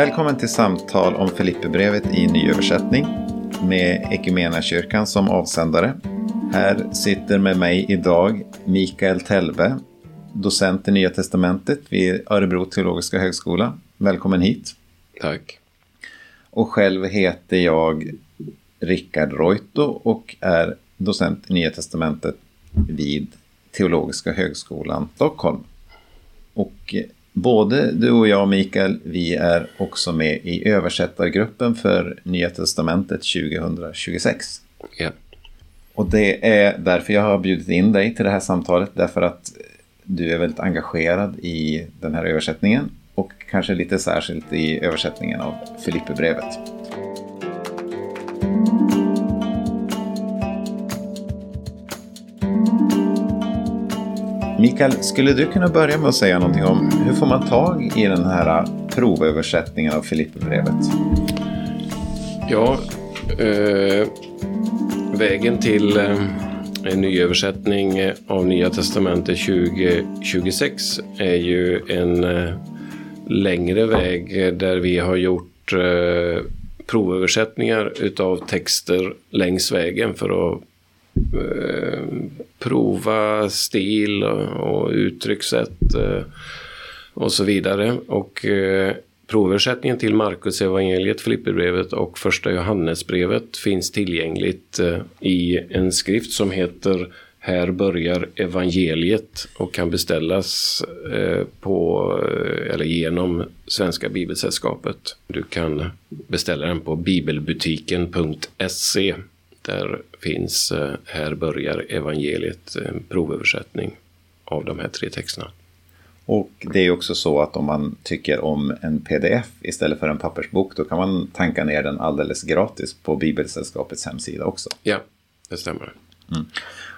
Välkommen till samtal om Filipperbrevet i nyöversättning med Equmeniakyrkan som avsändare. Här sitter med mig idag Mikael Telbe, docent i Nya Testamentet vid Örebro teologiska högskola. Välkommen hit. Tack. Och själv heter jag Rickard Reuto och är docent i Nya Testamentet vid Teologiska högskolan Stockholm. Och både du och jag, Mikael, vi är också med i översättargruppen för Nya Testamentet 2026. Ja. Och det är därför jag har bjudit in dig till det här samtalet, därför att du är väldigt engagerad i den här översättningen och kanske lite särskilt i översättningen av Filipperbrevet. Mikael, skulle du kunna börja med att säga någonting om hur får man tag i den här äh, provöversättningen av Filipperbrevet? Ja, eh, vägen till eh, en nyöversättning eh, av Nya Testamentet 2026 är ju en eh, längre väg eh, där vi har gjort eh, provöversättningar utav texter längs vägen för att Eh, prova stil och uttryckssätt eh, och så vidare. Och eh, proversättningen till Markus evangeliet, Filipperbrevet och första Johannesbrevet finns tillgängligt i en skrift som heter här börjar evangeliet och kan beställas på, eller genom Svenska Bibelsällskapet. Du kan beställa den på bibelbutiken.se där finns eh, Här börjar evangeliet, en provöversättning av de här tre texterna. Och det är också så att om man tycker om en pdf istället för en pappersbok då kan man tanka ner den alldeles gratis på Bibelsällskapets hemsida också. Ja, det stämmer. Mm.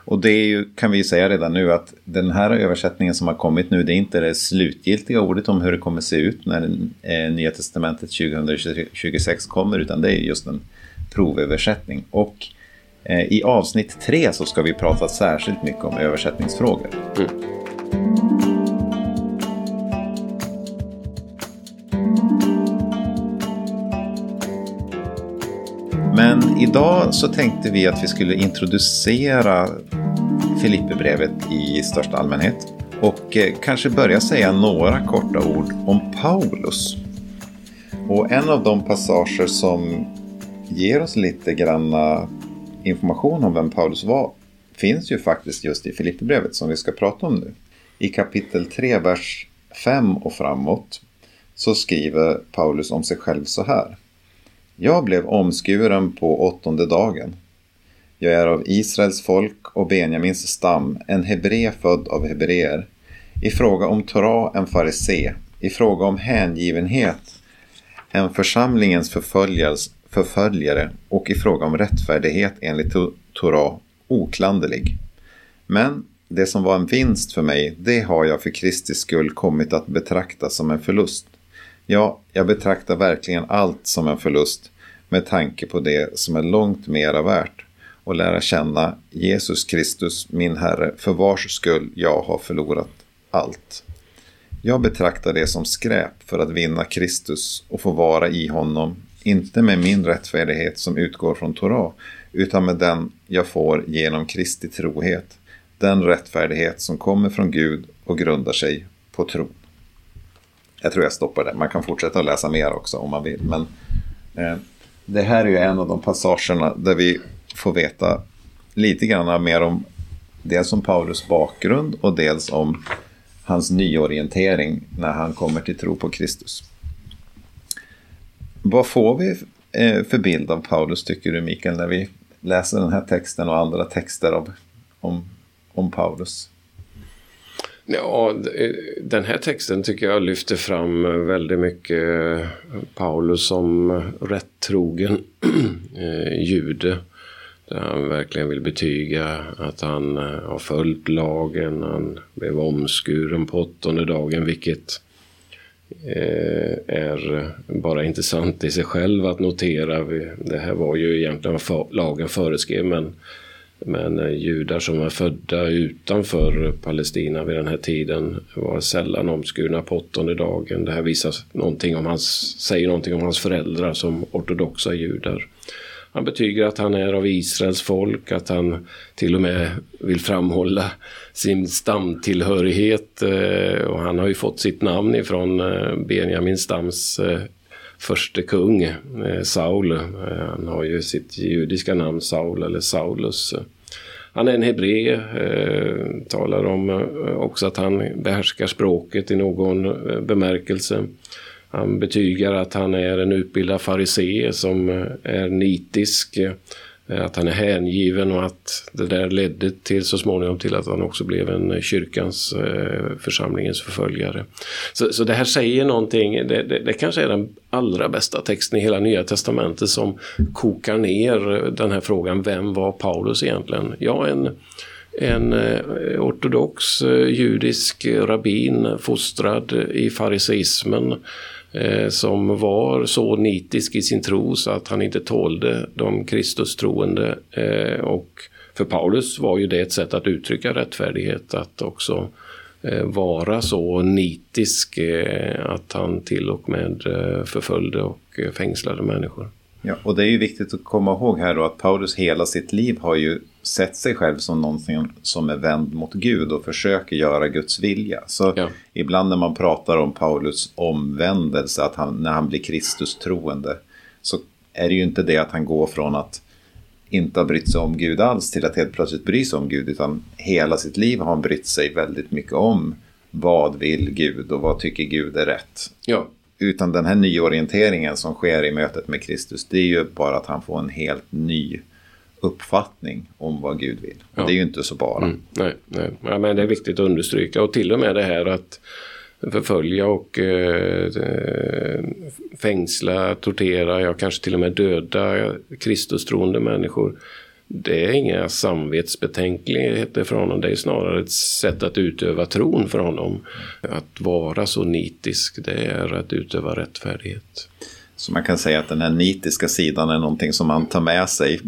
Och det är ju, kan vi ju säga redan nu att den här översättningen som har kommit nu det är inte det slutgiltiga ordet om hur det kommer se ut när eh, Nya Testamentet 2026 kommer utan det är just en provöversättning. Och eh, i avsnitt tre så ska vi prata särskilt mycket om översättningsfrågor. Mm. Men idag så tänkte vi att vi skulle introducera Filipperbrevet i största allmänhet. Och eh, kanske börja säga några korta ord om Paulus. Och en av de passager som ger oss lite granna information om vem Paulus var finns ju faktiskt just i Filipperbrevet som vi ska prata om nu. I kapitel 3, vers 5 och framåt så skriver Paulus om sig själv så här. Jag blev omskuren på åttonde dagen. Jag är av Israels folk och Benjamins stam, en hebré född av hebreer. I fråga om Torah en farisé, i fråga om hängivenhet en församlingens förföljare och i fråga om rättfärdighet enligt Torah oklanderlig. Men det som var en vinst för mig, det har jag för Kristi skull kommit att betrakta som en förlust. Ja, jag betraktar verkligen allt som en förlust med tanke på det som är långt mera värt och lära känna Jesus Kristus, min Herre, för vars skull jag har förlorat allt. Jag betraktar det som skräp för att vinna Kristus och få vara i honom, inte med min rättfärdighet som utgår från Torah, utan med den jag får genom Kristi trohet, den rättfärdighet som kommer från Gud och grundar sig på tron. Jag tror jag stoppar där. Man kan fortsätta att läsa mer också om man vill. Men eh, det här är ju en av de passagerna där vi får veta lite grann mer om dels om Paulus bakgrund och dels om hans nyorientering när han kommer till tro på Kristus. Vad får vi eh, för bild av Paulus tycker du Mikael när vi läser den här texten och andra texter om, om, om Paulus? Ja, eh, den här texten tycker jag lyfter fram eh, väldigt mycket Paulus som rättrogen trogen jude. Där han verkligen vill betyga att han har följt lagen. Han blev omskuren på åttonde dagen vilket eh, Eh, är bara intressant i sig själv att notera. Det här var ju egentligen vad lagen föreskrev men Men eh, judar som var födda utanför Palestina vid den här tiden var sällan omskurna på åttonde dagen. Det här visar någonting om hans, säger någonting om hans föräldrar som ortodoxa judar. Han betygar att han är av Israels folk, att han till och med vill framhålla sin stamtillhörighet. Eh, och han har ju fått sitt namn ifrån eh, Benjamin stams eh, förste kung, Saul. Han har ju sitt judiska namn Saul eller Saulus. Han är en hebré, talar om också att han behärskar språket i någon bemärkelse. Han betygar att han är en utbildad farisé som eh, är nitisk, eh, att han är hängiven och att det där ledde till så småningom till att han också blev en eh, kyrkans, församlingens förföljare. Så, så det här säger någonting, det, det, det, kanske är den allra bästa texten i hela Nya Testamentet som kokar ner den här frågan, vem var Paulus egentligen? Ja, en en ortodox judisk rabbin fostrad i fariseismen Eh, som var så nitisk i sin tro så att han inte tålde de Kristustroende. Eh, och för Paulus var ju det ett sätt att uttrycka rättfärdighet, att också eh, vara så nitisk att han till och med förföljde och fängslade människor. Ja, och det är ju viktigt att komma ihåg här då att Paulus hela sitt liv har ju sett sig själv som någonting som är vänd mot Gud och försöker göra Guds vilja. Så ja. ibland när man pratar om Paulus omvändelse, att han, när han blir Kristus troende, så är det ju inte det att han går från att inte ha brytt sig om Gud alls till att helt plötsligt bry sig om Gud, utan hela sitt liv har han brytt sig väldigt mycket om vad vill Gud och vad tycker Gud är rätt. Ja. Utan den här nyorienteringen som sker i mötet med Kristus, det är ju bara att han får en helt ny uppfattning om vad Gud vill. Ja. Det är ju inte så bara. Mm, nej, nej. Ja, men det är viktigt att understryka och till och med det här att förfölja och eh, fängsla, tortera, ja kanske till och med döda Kristustroende människor. Det är inga samvetsbetänkligheter för honom, det är snarare ett sätt att utöva tron för honom. Att vara så nitisk, det är att utöva rättfärdighet. Så man kan säga att den här nitiska sidan är någonting som man tar med sig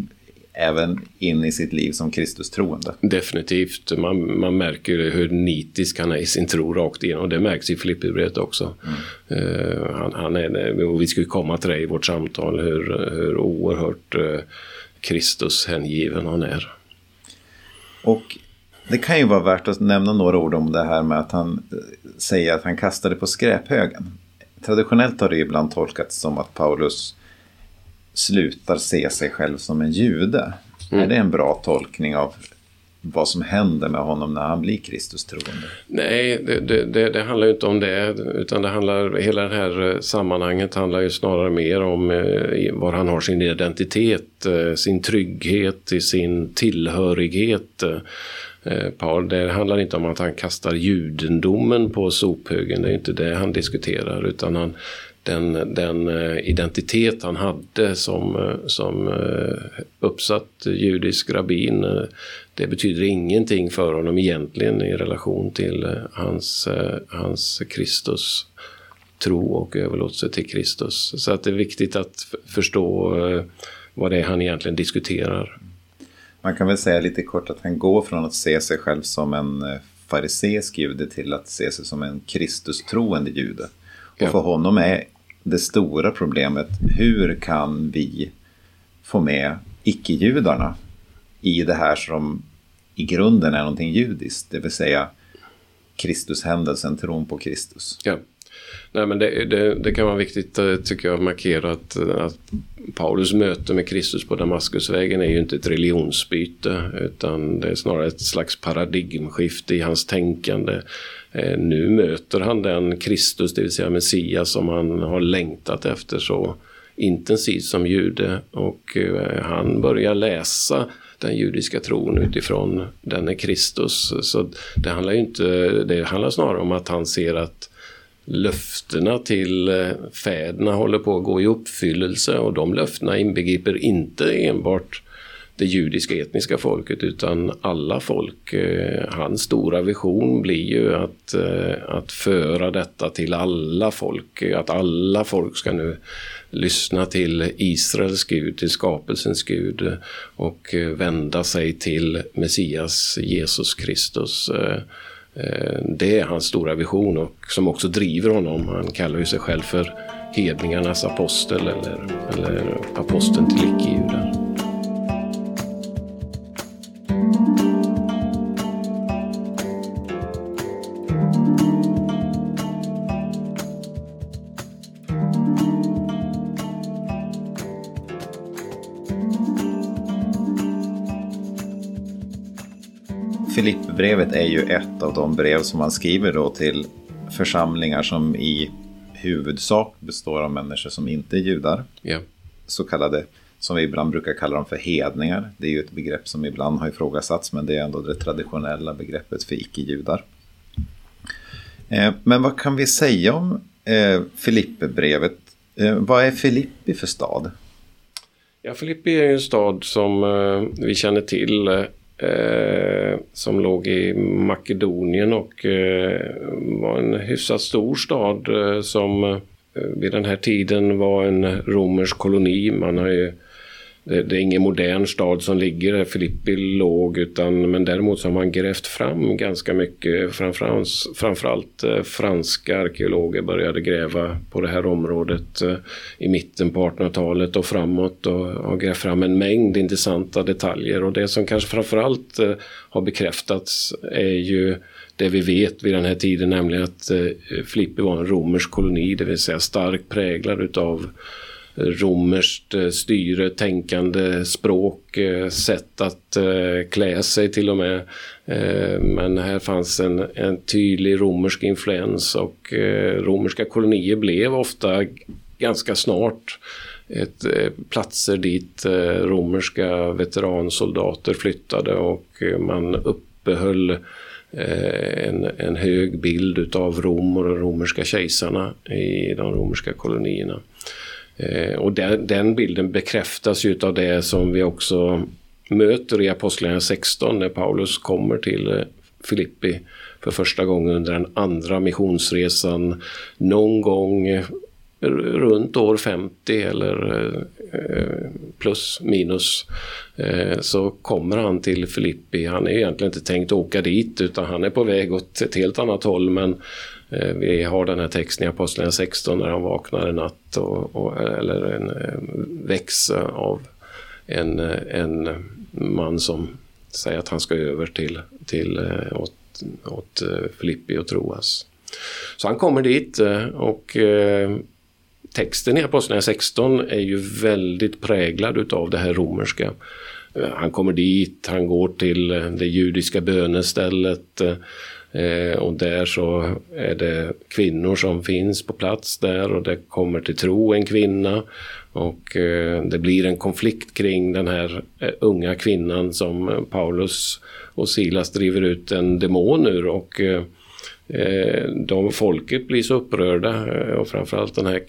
även in i sitt liv som Kristus-troende. Definitivt. Man, man märker hur nitisk han är i sin tro rakt igenom. Det märks i Filipperbrevet också. Mm. Uh, han, han, är, och vi ska komma till det i vårt samtal, hur, hur oerhört uh, Kristus hängiven han är. Och det kan ju vara värt att nämna några ord om det här med att han eh, säger att han kastade på skräphögen. Traditionellt har det ibland tolkats som att Paulus slutar se sig själv som en jude. Mm. Är det en bra tolkning av vad som händer med honom när han blir Kristus troende? Nej, det, det, det, handlar ju inte om det. Utan det handlar, hela det här eh, sammanhanget handlar ju snarare mer om eh, var han har sin identitet, eh, sin trygghet, sin tillhörighet. Eh, Paul, det handlar inte om att han kastar judendomen på sophögen, det är inte det han diskuterar, utan han, den, den eh, identitet han hade som, eh, som eh, uppsatt judisk rabbin, det betyder ingenting för honom egentligen i relation till hans, hans Kristus tro och överlåtelse till Kristus. Så att det är viktigt att förstå vad det är han egentligen diskuterar. Man kan väl säga lite kort att han går från att se sig själv som en fariseisk jude till att se sig som en Kristus-troende jude. Och för honom är det stora problemet. Hur kan vi få med icke-judarna i det här som i grunden är någonting judiskt, det vill säga Kristushändelsen, tron på Kristus. Ja. Nej, men det, det, det, kan vara viktigt eh, tycker jag att markera att, eh, att Paulus möte med Kristus på Damaskusvägen är ju inte ett religionsbyte utan det är snarare ett slags paradigmskifte i hans tänkande. Eh, nu möter han den Kristus, det vill säga Messias, som han har längtat efter så intensivt som jude och han börjar läsa den judiska tron utifrån denne Kristus. Så det handlar inte, det handlar snarare om att han ser att löftena till eh, fäderna håller på att gå i uppfyllelse och de löftena inbegriper inte enbart det judiska etniska folket utan alla folk. Eh, hans stora vision blir ju att, eh, att föra detta till alla folk, att alla folk ska nu lyssna till Israels Gud, till skapelsens Gud och vända sig till Messias Jesus Kristus. Eh, det är hans stora vision och som också driver honom. Han kallar ju sig själv för hedningarnas apostel eller, eller aposteln till icke-judar. Filipperbrevet är ju ett av de brev som man skriver då till församlingar som i huvudsak består av människor som inte är judar. Ja. Så kallade, som vi ibland brukar kalla dem för hedningar. Det är ju ett begrepp som ibland har ifrågasatts men det är ändå det traditionella begreppet för icke-judar. Eh, men vad kan vi säga om eh, Filipperbrevet? Eh, vad är Filippi för stad? Ja, Filippi är en stad som vi känner till eh, som låg i Makedonien och eh, var en hyfsat stor stad eh, som eh, vid den här tiden var en romersk koloni. Man har ju det, det, är ingen modern stad som ligger där Filippi låg utan men däremot så har man grävt fram ganska mycket. Framförallt, framförallt eh, franska arkeologer började gräva på det här området eh, i mitten på 1800-talet och framåt och har grävt fram en mängd intressanta detaljer och det som kanske framförallt eh, har bekräftats är ju det vi vet vid den här tiden, nämligen att Filippi var en romersk koloni, det vill säga starkt präglad utav romerskt eh, styre, tänkande, språk, eh, sätt att eh, klä sig till och med. Men här fanns en, en tydlig romersk influens och romerska kolonier blev ofta ganska snart ett, platser dit romerska veteransoldater flyttade och man uppehöll en, en hög bild utav Rom och de romerska kejsarna i de romerska kolonierna. Eh, och den, den, bilden bekräftas ju av det som vi också möter i Apostlagärningarna 16 när Paulus kommer till eh, Filippi för första gången under den andra missionsresan någon gång eh, runt år 50 eller plus minus så kommer han till Filippi. Han är egentligen inte tänkt åka dit utan han är på väg åt ett helt annat håll men Eh, vi har den här texten i Apostlagärningarna 16 när han vaknar en natt och, och, eller en, eh, väcks av en, eh, en man som säger att han ska över till, till eh, åt, åt Filippi och Troas. Så han kommer dit och texten i Apostlagärningarna 16 är ju väldigt präglad utav det här romerska. Han kommer dit, han går till det judiska bönestället Eh, och där så är det kvinnor som finns på plats där och det kommer till tro en kvinna. Och eh, det blir en konflikt kring den här eh, unga kvinnan som Paulus och Silas driver ut en demon ur. Och eh, Eh, de, folket blir så upprörda eh, och framförallt den här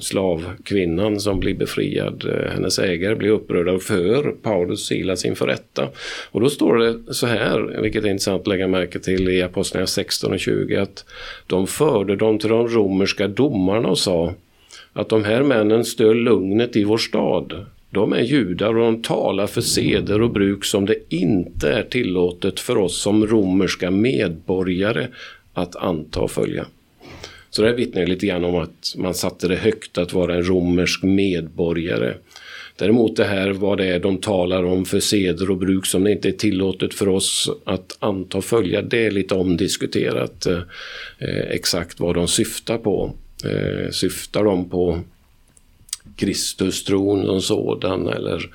slavkvinnan som blir befriad, eh, hennes ägare blir upprörda och för Paulus Silas inför rätta. Och då står det så här, vilket är intressant att lägga märke till i Apostlagärningarna 16 och 20, att de förde dem till de romerska domarna och sa att de här männen stöl lugnet i vår stad. De är judar och de talar för seder och bruk som det inte är tillåtet för oss som romerska medborgare att anta och följa. Så det vittnar lite grann om att man satte det högt att vara en romersk medborgare. Däremot det här vad det är de talar om för seder och bruk som det inte är tillåtet för oss att anta och följa, det är lite omdiskuterat eh, exakt vad de syftar på. Eh, syftar de på Kristustron som sådan eller,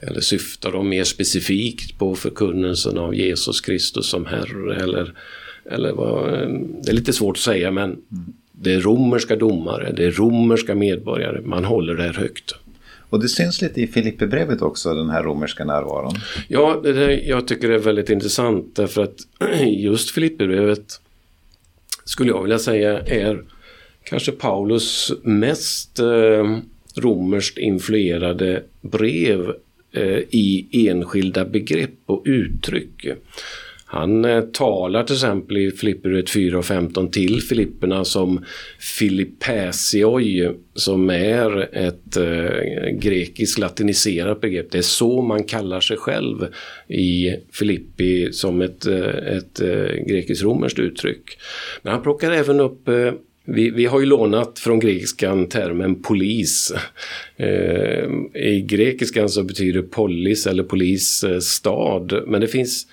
eller syftar de mer specifikt på förkunnelsen av Jesus Kristus som Herre eller, eller vad, det är lite svårt att säga men det är romerska domare, det är romerska medborgare, man håller det här högt. Och det syns lite i Filipperbrevet också, den här romerska närvaron. Ja, det där, jag tycker det är väldigt intressant därför att just Filipperbrevet skulle jag vilja säga är kanske Paulus mest eh, romerskt influerade brev eh, i enskilda begrepp och uttryck. Han eh, talar till exempel i Filipperbrevet 4 och 15 till Filipperna som Filippäsioi som är ett eh, grekiskt latiniserat begrepp. Det är så man kallar sig själv i Filippi som ett, eh, ett eh, grekiskt-romerskt uttryck. Men han plockar även upp eh, vi, vi, har ju lånat från grekiskan termen polis. Eh, I grekiskan så betyder polis eller polis eh, stad. Men det finns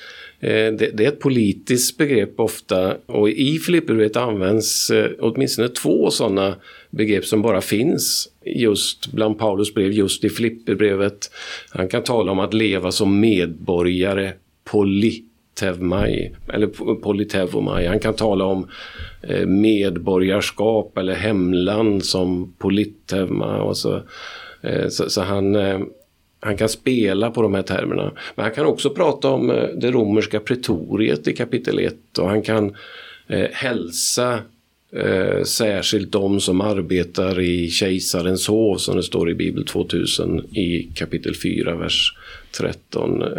Eh, det, det, är ett politiskt begrepp ofta och i Filipperbrevet används eh, åtminstone två sådana begrepp som bara finns just bland Paulus brev, just i Filipperbrevet. Han kan tala om att leva som medborgare, poli. Tevmaj, eller politevomai. Han kan tala om eh, medborgarskap eller hemland som politevma. Och så, eh, så, så han eh, han kan spela på de här termerna. Men han kan också prata om det romerska pretoriet i kapitel 1 och han kan eh, hälsa eh, särskilt de som arbetar i kejsarens hov som det står i Bibel 2000 i kapitel 4, vers 13. Eh,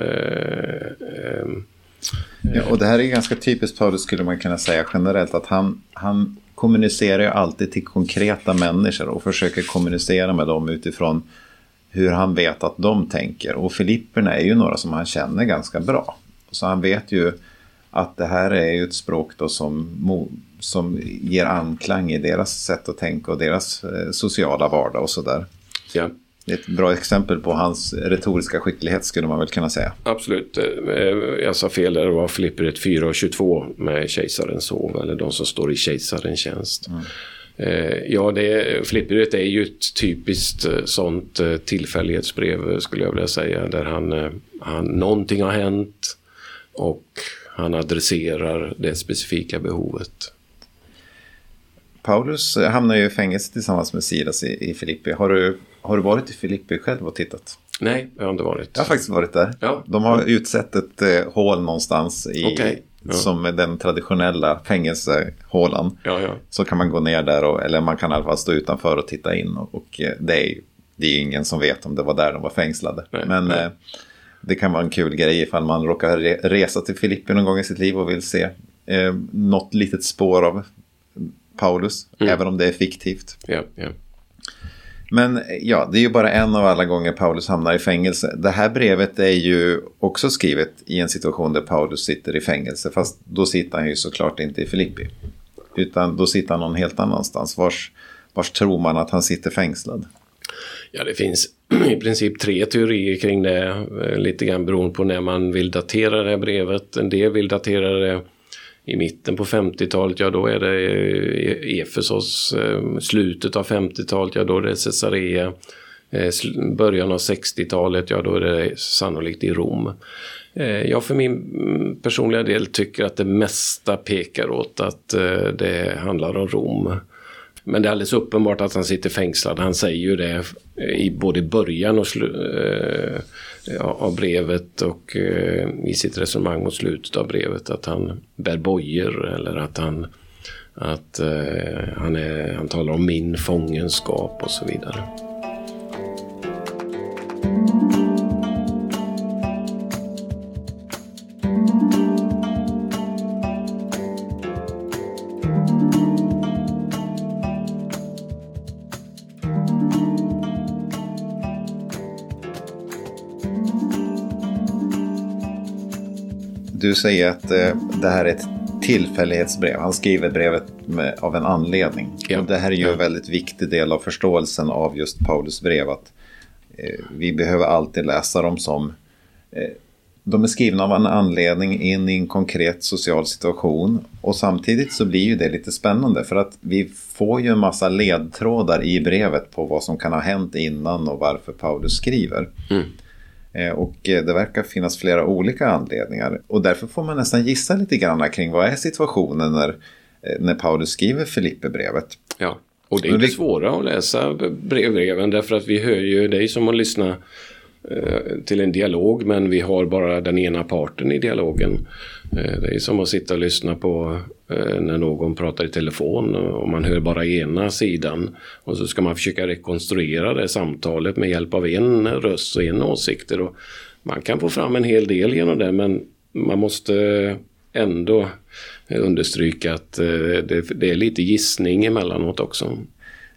ja, och det här är ganska typiskt Paulus skulle man kunna säga generellt att han, han kommunicerar ju alltid till konkreta människor och försöker kommunicera med dem utifrån hur han vet att de tänker. Och Filipperna är ju några som han känner ganska bra. Så han vet ju att det här är ju ett språk då som, som ger anklang i deras sätt att tänka och deras eh, sociala vardag och sådär. Ja. Det är ett bra exempel på hans retoriska skicklighet skulle man väl kunna säga. Absolut. Eh, jag sa fel, det var Filipper 4 och 22 med kejsarens hov eller de som står i kejsarens tjänst. Mm. Eh, ja, det, Flipperet är ju ett typiskt eh, sånt eh, tillfällighetsbrev skulle jag vilja säga. Där han, han, någonting har hänt och han adresserar det specifika behovet. Paulus hamnar ju i fängelse tillsammans med Silas i, i Filippi. Har du, har du varit i Filippi själv och tittat? Nej, jag har inte varit. Jag har faktiskt varit där. Ja. De har utsett ett eh, hål någonstans i, okay. Ja. Som är den traditionella fängelsehålan. Ja, ja. Så kan man gå ner där, och, eller man kan i alla fall stå utanför och titta in. Och, och eh, det, är, det är ingen som vet om det var där de var fängslade. Nej, Men nej. Eh, det kan vara en kul grej ifall man råkar re resa till Filippi någon gång i sitt liv och vill se eh, något litet spår av Paulus. Mm. Även om det är fiktivt. Ja, ja. Men ja, det är ju bara en av alla gånger Paulus hamnar i fängelse. Det här brevet är ju också skrivet i en situation där Paulus sitter i fängelse. Fast då sitter han ju såklart inte i Filippi. Utan då sitter han någon helt annanstans. Vars, vars tror man att han sitter fängslad? Ja, det finns i princip tre teorier kring det. Eh, lite grann beroende på när man vill datera det här brevet. En del vill datera det i mitten på 50-talet, ja då är det eh, Efesos. Eh, slutet av 50-talet, ja då är det Caesarea. Eh, början av 60-talet, ja då är det sannolikt i Rom. Jag för min mm, personliga del tycker att det mesta pekar åt att det handlar om Rom. Men det är alldeles uppenbart att han sitter fängslad. Han säger ju det eh, i både början och eh, av brevet och eh, i sitt resonemang mot slutet av brevet att han bär bojor eller att han att eh, han, är, han talar om min fångenskap och så vidare. Du säger att eh, det här är ett tillfällighetsbrev. Han skriver brevet med, av en anledning. Ja. Och det här är ju en väldigt viktig del av förståelsen av just Paulus brev. Att, eh, vi behöver alltid läsa dem som eh, de är skrivna av en anledning in i en konkret social situation. Och samtidigt så blir ju det lite spännande för att vi får ju en massa ledtrådar i brevet på vad som kan ha hänt innan och varför Paulus skriver. Mm. Eh, och eh, det verkar finnas flera olika anledningar. Och därför får man nästan gissa lite grann kring vad är situationen när, eh, när Paulus skriver Filipperbrevet. Ja, och det är inte svårare att läsa brevbreven därför att vi hör ju dig som att lyssna Eh, till en dialog men vi har bara den ena parten i dialogen. Eh, det är som att sitta och lyssna på eh, när någon pratar i telefon och man hör bara ena sidan. Och så ska man försöka rekonstruera det samtalet med hjälp av en röst och en åsikter. Och man kan få fram en hel del genom det men man måste ändå understryka att det, det är lite gissning emellanåt också.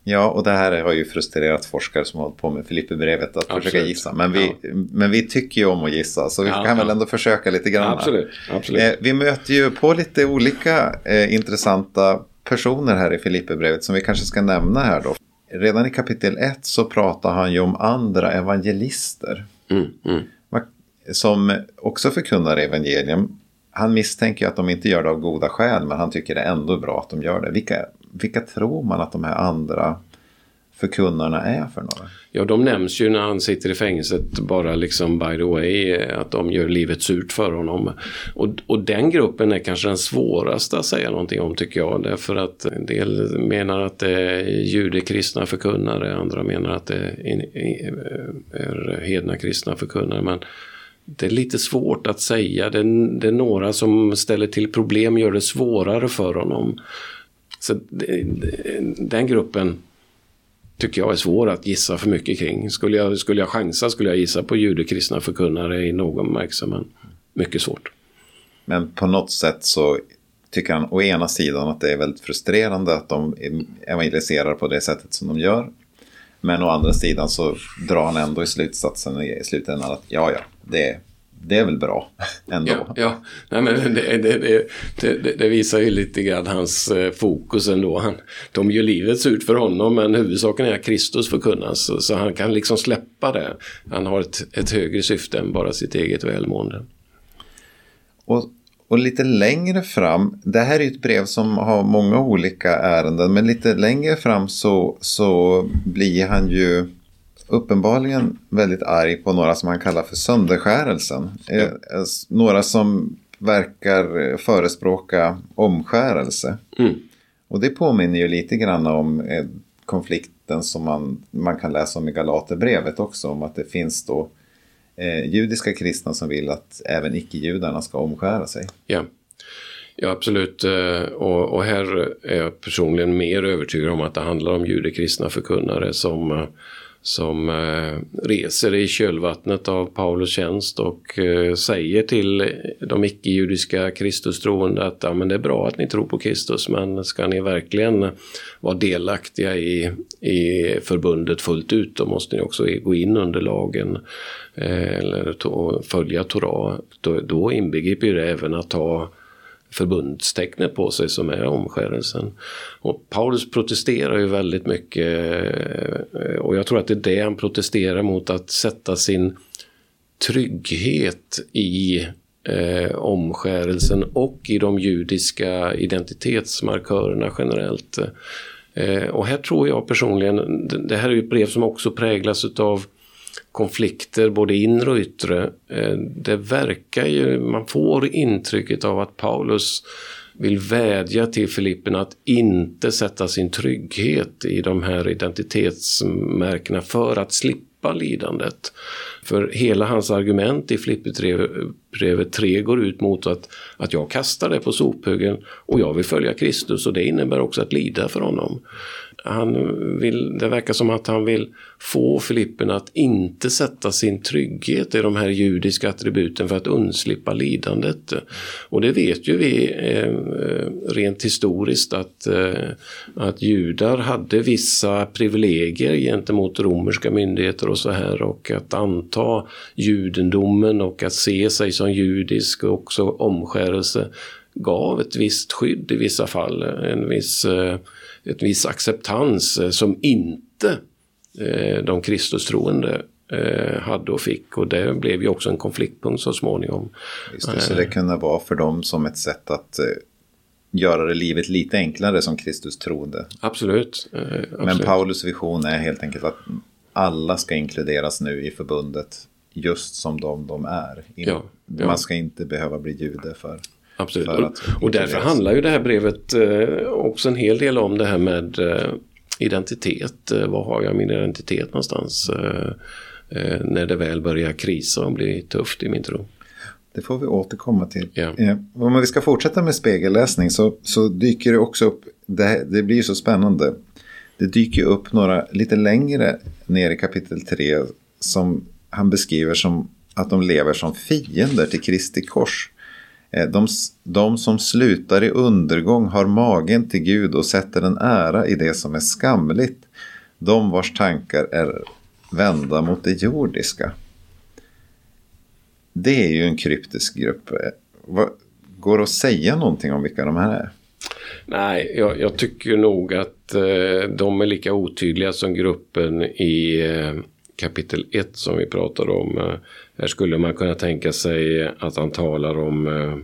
Ja, och det här har ju frustrerat forskare som har hållit på med Filipperbrevet att Absolut. försöka gissa. Men vi, ja. men vi tycker ju om att gissa, så vi ja, kan ja. väl ändå försöka lite grann. Absolut. Absolut. Eh, vi möter ju på lite olika eh, intressanta personer här i Filipperbrevet som vi kanske ska nämna här då. Redan i kapitel 1 så pratar han ju om andra evangelister. Mm, mm. Som också förkunnar evangelium. Han misstänker att de inte gör det av goda skäl men han tycker det är ändå bra att de gör det. Vilka, vilka tror man att de här andra förkunnarna är för några? Ja, de nämns ju när han sitter i fängelset bara liksom by the way att de gör livet surt för honom. Och, och den gruppen är kanske den svåraste att säga någonting om tycker jag. Därför att en del menar att det är judekristna förkunnare, andra menar att det är, är hedna kristna förkunnare. Men det är lite svårt att säga. Det är, det är några som ställer till problem, gör det svårare för honom. Så den gruppen tycker jag är svår att gissa för mycket kring. Skulle jag, skulle jag chansa skulle jag gissa på judekristna förkunnare i någon bemärkelse, men mycket svårt. Men på något sätt så tycker han å ena sidan att det är väldigt frustrerande att de evangeliserar på det sättet som de gör. Men å andra sidan så drar han ändå i slutsatsen i slutändan att ja, ja, det, det är väl bra ändå. Ja, ja. Nej, men det, det, det, det, visar ju lite grann hans eh, fokus ändå. Han, de gör livet ut för honom men huvudsaken är att Kristus förkunnas. Så, så han kan liksom släppa det. Han har ett, ett högre syfte än bara sitt eget välmående. Och, och lite längre fram, det här är ett brev som har många olika ärenden, men lite längre fram så, så blir han ju uppenbarligen väldigt arg på några som han kallar för sönderskärelsen. Eh, eh, några som verkar förespråka omskärelse. Mm. Och det påminner ju lite grann om eh, konflikten som man, man kan läsa om i Galaterbrevet också. Om att det finns då eh, judiska kristna som vill att även icke-judarna ska omskära sig. Ja. Ja, absolut. Och, och, här är jag personligen mer övertygad om att det handlar om judekristna förkunnare som som eh, reser i kölvattnet av Paulus tjänst och eh, säger till de icke-judiska Kristustroende att ja, men det är bra att ni tror på Kristus men ska ni verkligen vara delaktiga i, i förbundet fullt ut då måste ni också gå in under lagen eh, eller to, följa Torah. Då, då inbegriper det även att ta förbundstecknet på sig som är omskärelsen. Och Paulus protesterar ju väldigt mycket eh, och jag tror att det är det han protesterar mot, att sätta sin trygghet i eh, omskärelsen och i de judiska identitetsmarkörerna generellt. Eh, och här tror jag personligen, det här är ju ett brev som också präglas utav konflikter, både inre och yttre. Eh, det verkar ju, man får intrycket av att Paulus vill vädja till Filipperna att inte sätta sin trygghet i de här identitetsmärkena för att slippa lidandet. För hela hans argument i Filipperbrevet 3 går ut mot att, att jag kastar det på sophögen och jag vill följa Kristus och det innebär också att lida för honom han vill, det verkar som att han vill få Filippen att inte sätta sin trygghet i de här judiska attributen för att undslippa lidandet. Och det vet ju vi eh, eh rent historiskt att, eh, att judar hade vissa privilegier gentemot romerska myndigheter och så här och att anta judendomen och att se sig som judisk och också omskära omskärelse gav ett visst skydd i vissa fall, en viss eh, ett viss acceptans eh, som inte eh, de Kristustroende hade och fick. Och det blev ju också en konfliktpunkt så småningom. Just det, så det kunde vara för dem som ett sätt att göra det livet lite enklare som Kristus troende. Absolut, absolut. Men Paulus vision är helt enkelt att alla ska inkluderas nu i förbundet just som de de är. Ja, ja. Man ska inte behöva bli jude för Absolut. Och, och därför handlar ju det här brevet eh, också en hel del om det här med eh, identitet. Eh, var har jag min identitet någonstans? Eh, eh, när det väl börjar krisa och bli tufft i min tro. Det får vi återkomma till. Eh, om vi ska fortsätta med spegelläsning så, så dyker det också upp, det, det blir så spännande. Det dyker upp några lite längre ner i kapitel 3 som han beskriver som att de lever som fiender till Kristi kors. Eh, de, de som slutar i undergång har magen till Gud och sätter en ära i det som är skamligt. De vars tankar är vända mot det jordiska. Det är ju en kryptisk grupp. Eh, går det att säga någonting om vilka de här är? Nej, jag, jag tycker nog att eh, de är lika otydliga som gruppen i eh, kapitel 1 som vi pratade om. Eh, här skulle man kunna tänka sig att han talar om eh,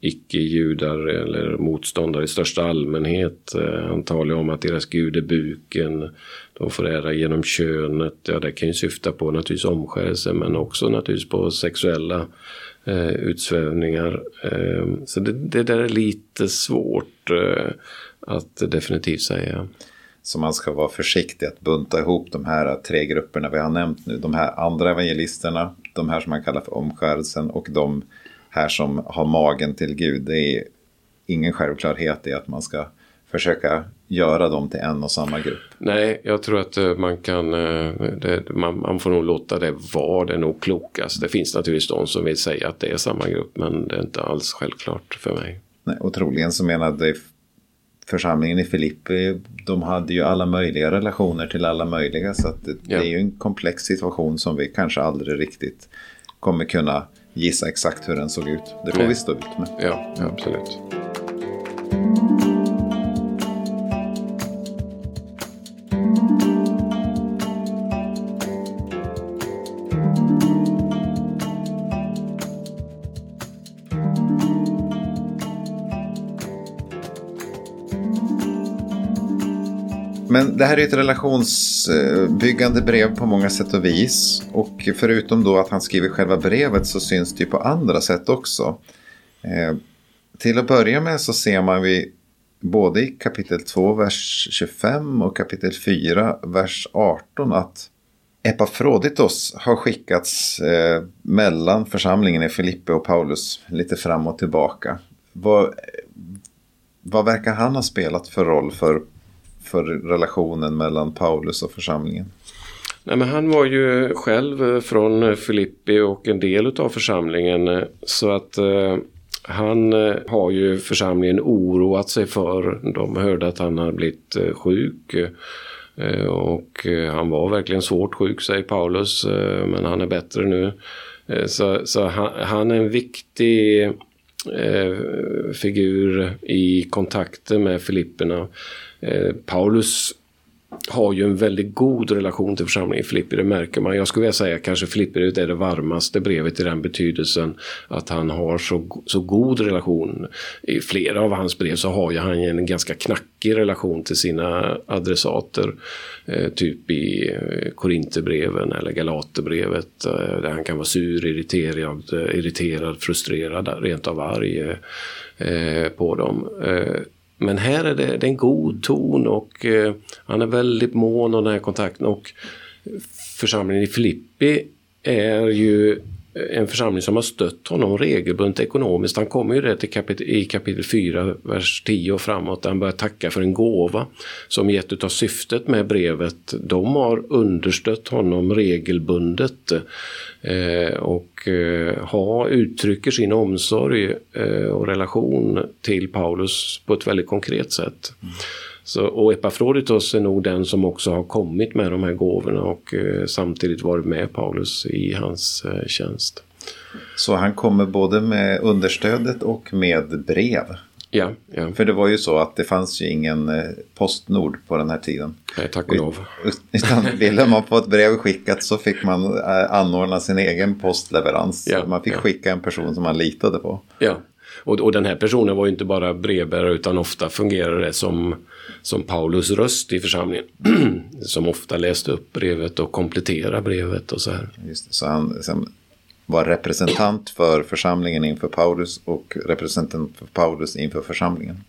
icke-judar eller motståndare i största allmänhet. Eh, han talar om att deras gud är buken. De får ära genom könet. Ja, det kan ju syfta på naturligtvis omskärelse men också naturligtvis på sexuella eh, utsvävningar. Eh, så det, det, där är lite svårt eh, att definitivt säga. Så man ska vara försiktig att bunta ihop de här tre grupperna vi har nämnt nu. De här andra evangelisterna, de här som man kallar för omskärelsen och de här som har magen till Gud. Det är ingen självklarhet i att man ska försöka göra dem till en och samma grupp. Nej, jag tror att eh, man kan, eh, det, man, man, får nog låta det vara det nog klokast. Det finns naturligtvis de som vill säga att det är samma grupp men det är inte alls självklart för mig. Nej, och troligen så menade församlingen i Filippi, de hade ju alla möjliga relationer till alla möjliga så det, ja. det är ju en komplex situation som vi kanske aldrig riktigt kommer kunna gissa exakt hur den såg ut. Det får Nej. vi stå ut med. Ja, absolut. Men det här är ett relationsbyggande brev på många sätt och vis. Och förutom då att han skriver själva brevet så syns det ju på andra sätt också. Eh, till att börja med så ser man vi både i kapitel 2, vers 25 och kapitel 4, vers 18 att Epafroditos har skickats eh, mellan församlingen i Filippe och Paulus lite fram och tillbaka. Vad, vad verkar han ha spelat för roll för för relationen mellan Paulus och församlingen? Nej, men han var ju själv eh, från eh, Filippi och en del av församlingen. Eh, så att eh, han har ju församlingen oroat sig för. De hörde att han hade blivit sjuk. Eh, och han var verkligen svårt sjuk säger Paulus. Eh, men han är bättre nu. Så, så han, han, är en viktig figur i kontakter med Filipperna. Eh, Paulus har ju en väldigt god relation till församlingen i Filippi, det märker man. Jag skulle vilja säga kanske Filippi är det varmaste brevet i den betydelsen att han har så, så god relation. I flera av hans brev så har ju han en ganska knackig relation till sina adressater. Eh, typ i eh, Korinthierbreven eller Galaterbrevet eh, där han kan vara sur, irriterad, eh, irriterad frustrerad, rent av arg eh, eh på dem. Men här är det, det är en god ton och eh, han är väldigt mån om den här kontakten. Och församlingen i Filippi är ju en församling som har stött honom regelbundet ekonomiskt. Han kommer ju det till kapitel, i kapitel 4, vers 10 och framåt. Han börjar tacka för en gåva som gett av syftet med brevet. De har understött honom regelbundet eh, och eh, ha, uttrycker sin omsorg eh, och relation till Paulus på ett väldigt konkret sätt. Mm. Så, och Epafroditos är nog den som också har kommit med de här gåvorna och eh, samtidigt varit med Paulus i hans eh, tjänst. Så han kommer både med understödet och med brev? Ja, ja. För det var ju så att det fanns ju ingen eh, Postnord på den här tiden. Nej, tack och lov. Utan ville man få ett brev skickat så fick man eh, anordna sin egen postleverans. Ja, man fick ja. skicka en person som man litade på. Ja, och, och den här personen var ju inte bara brevbärare utan ofta fungerade det som som Paulus röst i församlingen. som ofta läste upp brevet och kompletterade brevet och så här. Just det, så han liksom var representant för församlingen inför Paulus och representant för Paulus inför församlingen.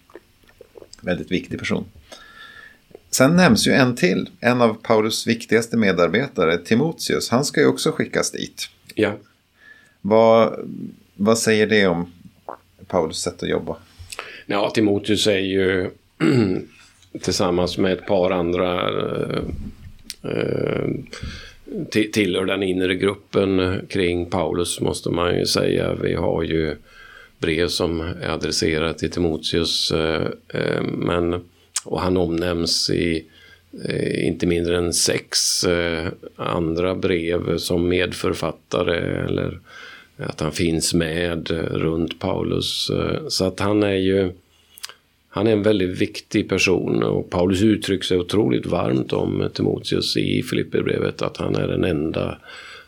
Väldigt viktig person. Sen nämns ju en till, en av Paulus viktigaste medarbetare, Timoteus. Han ska ju också skickas dit. Ja. Vad, vad säger det om Paulus sätt att jobba? Ja, Timoteus är ju tillsammans med ett par andra eh, eh tillhör den inre gruppen kring Paulus måste man ju säga. Vi har ju brev som är adresserat till Timoteus. Eh, eh, men, och han omnämns i inte mindre än sex andra brev som medförfattare eller att han finns med eh, runt Paulus. Eh, så att han är ju han är en väldigt viktig person och Paulus uttrycker sig otroligt varmt om Timoteus i Filipperbrevet att han är den enda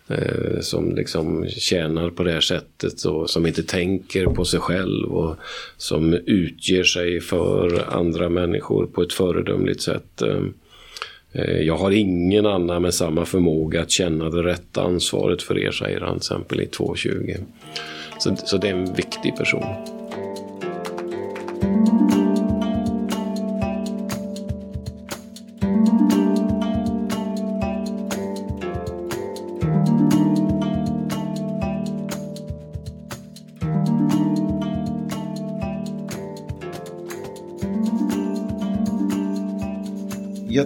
eh, som liksom tjänar på det här sättet och som inte tänker på sig själv och som utger sig för andra människor på ett föredömligt sätt. Eh, Eh, jag har ingen annan med samma förmåga att känna det rätta ansvaret för er, säger han till exempel i 2.20. Så, så det är en viktig person.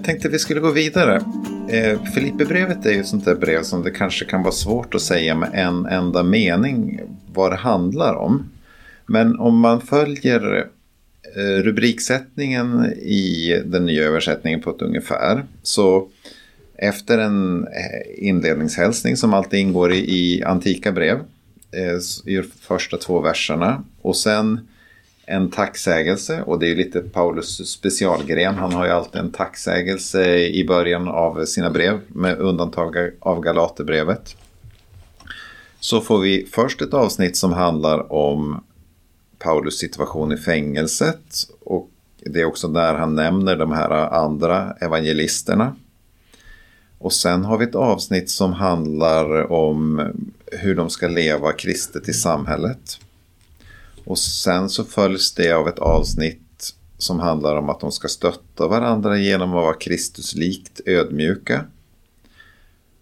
Jag tänkte vi skulle gå vidare. Eh, Filipperbrevet är ju ett sånt där brev som det kanske kan vara svårt att säga med en enda mening vad det handlar om. Men om man följer eh, rubriksättningen i den nya översättningen på ett ungefär så efter en eh, inledningshälsning som alltid ingår i, i antika brev eh, i i första två verserna och sen en tacksägelse och det är lite Paulus specialgren. Han har ju alltid en tacksägelse i början av sina brev med undantag av Galaterbrevet. Så får vi först ett avsnitt som handlar om Paulus situation i fängelset och det är också där han nämner de här andra evangelisterna. Och sen har vi ett avsnitt som handlar om hur de ska leva kristet i samhället. Och sen så följs det av ett avsnitt som handlar om att de ska stötta varandra genom att vara Kristuslikt ödmjuka.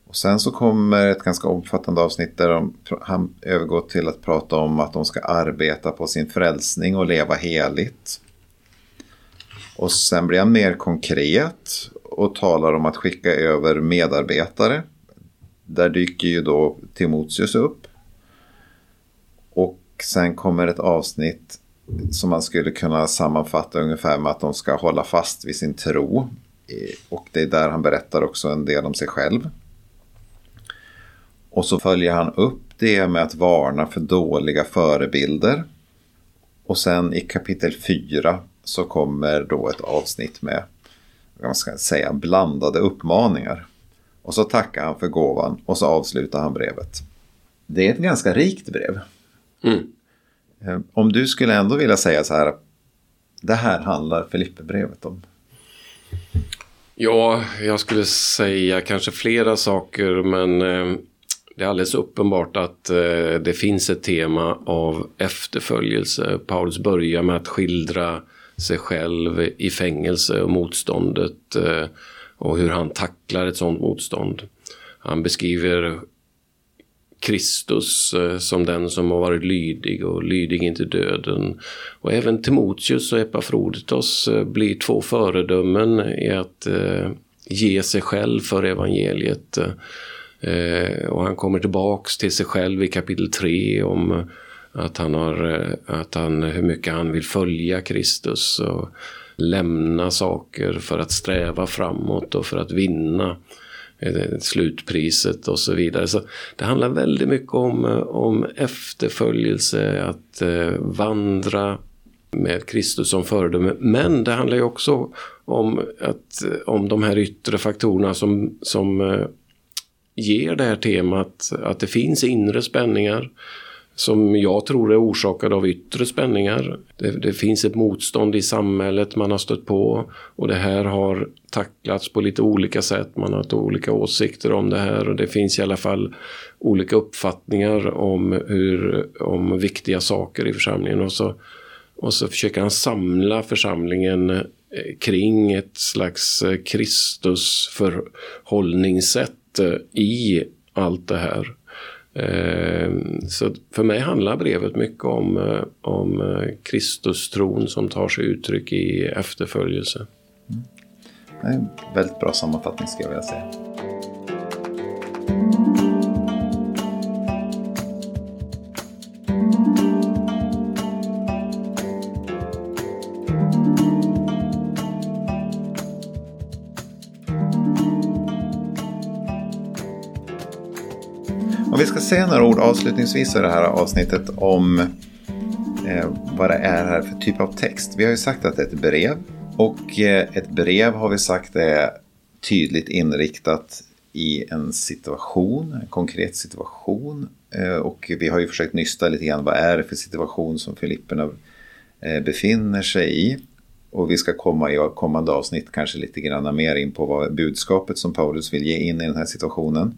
Och sen så kommer ett ganska omfattande avsnitt där de, han övergår till att prata om att de ska arbeta på sin frälsning och leva heligt. Och sen blir han mer konkret och talar om att skicka över medarbetare. Där dyker ju då Timoteus upp. Sen kommer ett avsnitt som man skulle kunna sammanfatta ungefär med att de ska hålla fast vid sin tro. Och det är där han berättar också en del om sig själv. Och så följer han upp det med att varna för dåliga förebilder. Och sen i kapitel 4 så kommer då ett avsnitt med vad ska säga, blandade uppmaningar. Och så tackar han för gåvan och så avslutar han brevet. Det är ett ganska rikt brev. Mm. Eh, om du skulle ändå vilja säga så här. Det här handlar Filipperbrevet om. Ja, jag skulle säga kanske flera saker men eh, det är alldeles uppenbart att eh, det finns ett tema av efterföljelse. Paulus börjar med att skildra sig själv i fängelse och motståndet och hur han tacklar ett sådant motstånd. Han beskriver Kristus eh, som den som har varit lydig och lydig inte döden. Och även Timoteus och Epafroditos eh, blir två föredömen i att eh, ge sig själv för evangeliet. Och han kommer tillbaks till sig själv i kapitel 3 om att han har, att han, hur mycket han vill följa Kristus och lämna saker för att sträva framåt och för att vinna. Eh, slutpriset och så vidare. Så det handlar väldigt mycket om, eh, om efterföljelse, att eh, vandra med Kristus som föredöme. Men det handlar ju också om, att, eh, om de här yttre faktorerna som, som eh, ger det här temat att det finns inre spänningar som jag tror är orsakad av yttre spänningar. Det, det, finns ett motstånd i samhället man har stött på och det här har tacklats på lite olika sätt. Man har haft olika åsikter om det här och det finns i alla fall olika uppfattningar om, hur, om viktiga saker i församlingen. Och så, och så försöker han samla församlingen eh, kring ett slags eh, Kristusförhållningssätt eh, i allt det här. Ehm, så för mig handlar brevet mycket om, eh, om eh, Kristustron som tar sig uttryck i efterföljelse. Mm. Det är en väldigt bra sammanfattning skulle jag vilja säga. Vi ska säga några ord avslutningsvis i det här avsnittet om eh, vad det är här för typ av text. Vi har ju sagt att det är ett brev. Och eh, ett brev har vi sagt är tydligt inriktat i en situation, en konkret situation. Eh, och vi har ju försökt nysta lite grann vad är det för situation som Filipperna eh, befinner sig i. Och vi ska komma i kommande avsnitt kanske lite grann mer in på vad budskapet som Paulus vill ge in i den här situationen.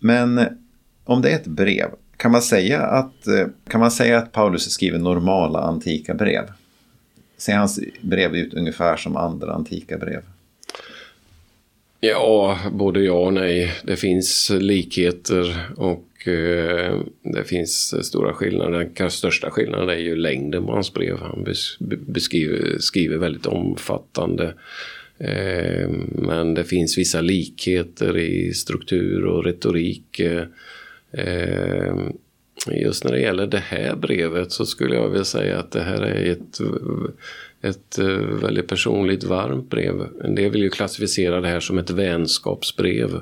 Men eh, om det är ett brev, kan man säga att, eh, kan man säga att Paulus skriver normala antika brev? Ser hans brev ut ungefär som andra antika brev? Ja, både ja och nej. Det finns likheter och eh, det finns stora skillnader. Den kanske största skillnaden är ju längden på hans brev. Han beskriver, skriver väldigt omfattande. Eh, men det finns vissa likheter i struktur och retorik. Eh, just när det gäller det här brevet så skulle jag vilja säga att det här är ett ett väldigt personligt varmt brev. En del vill ju klassificera det här som ett vänskapsbrev.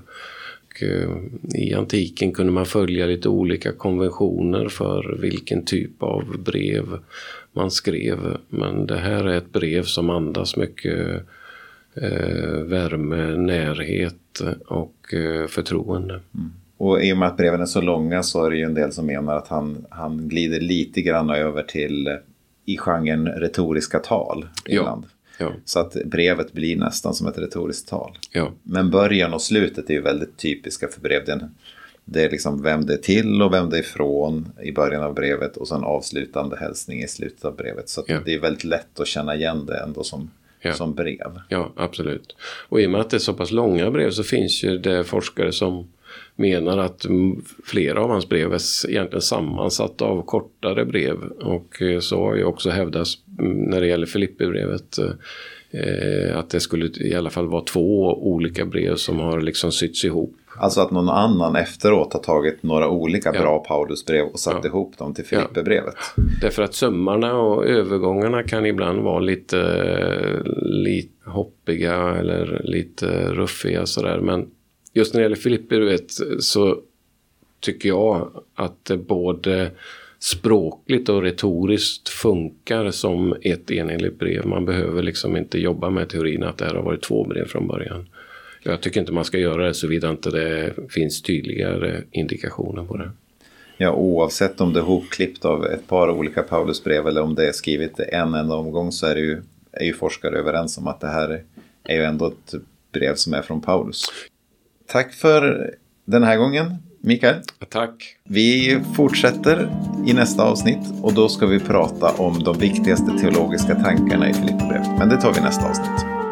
Eh, I antiken kunde man följa lite olika konventioner för vilken typ av brev man skrev. Men det här är ett brev som andas mycket eh, värme, närhet och eh, förtroende. Mm. Och i och med att breven är så långa så är det ju en del som menar att han, han glider lite grann över till i genren retoriska tal ibland. Ja, ja. Så att brevet blir nästan som ett retoriskt tal. Ja. Men början och slutet är ju väldigt typiska för brev. Det är liksom vem det är till och vem det är ifrån i början av brevet och sen avslutande hälsning i slutet av brevet. Så det är väldigt lätt att känna igen det ändå som, som brev. Ja, absolut. Och i och med att det är så pass långa brev så finns ju det forskare som menar att flera av hans brev är egentligen sammansatta av kortare brev. Och eh, så har ju också hävdats mm, när det gäller Filipperbrevet eh, att det skulle i alla fall vara två olika brev som har liksom sytts ihop. Alltså att någon annan efteråt har tagit några olika ja. bra Paulusbrev och satt ja. ihop dem till Filipperbrevet. Ja. Därför att sömmarna och övergångarna kan ibland vara lite, lite hoppiga eller lite ruffiga sådär. Men just när det gäller Filipper, du vet, så tycker jag att det både språkligt och retoriskt funkar som ett enhetligt brev. Man behöver liksom inte jobba med teorin att det här har varit två brev från början. Jag tycker inte man ska göra det såvida inte det finns tydligare indikationer på det. Ja, oavsett om det är hopklippt av ett par olika Paulusbrev eller om det är skrivet en enda omgång så är, ju, är ju forskare överens om att det här är ju ändå ett brev som är från Paulus. Tack för den här gången, Mikael. Tack. Vi fortsätter i nästa avsnitt och då ska vi prata om de viktigaste teologiska tankarna i Filipperbrevet. Men det tar vi nästa avsnitt.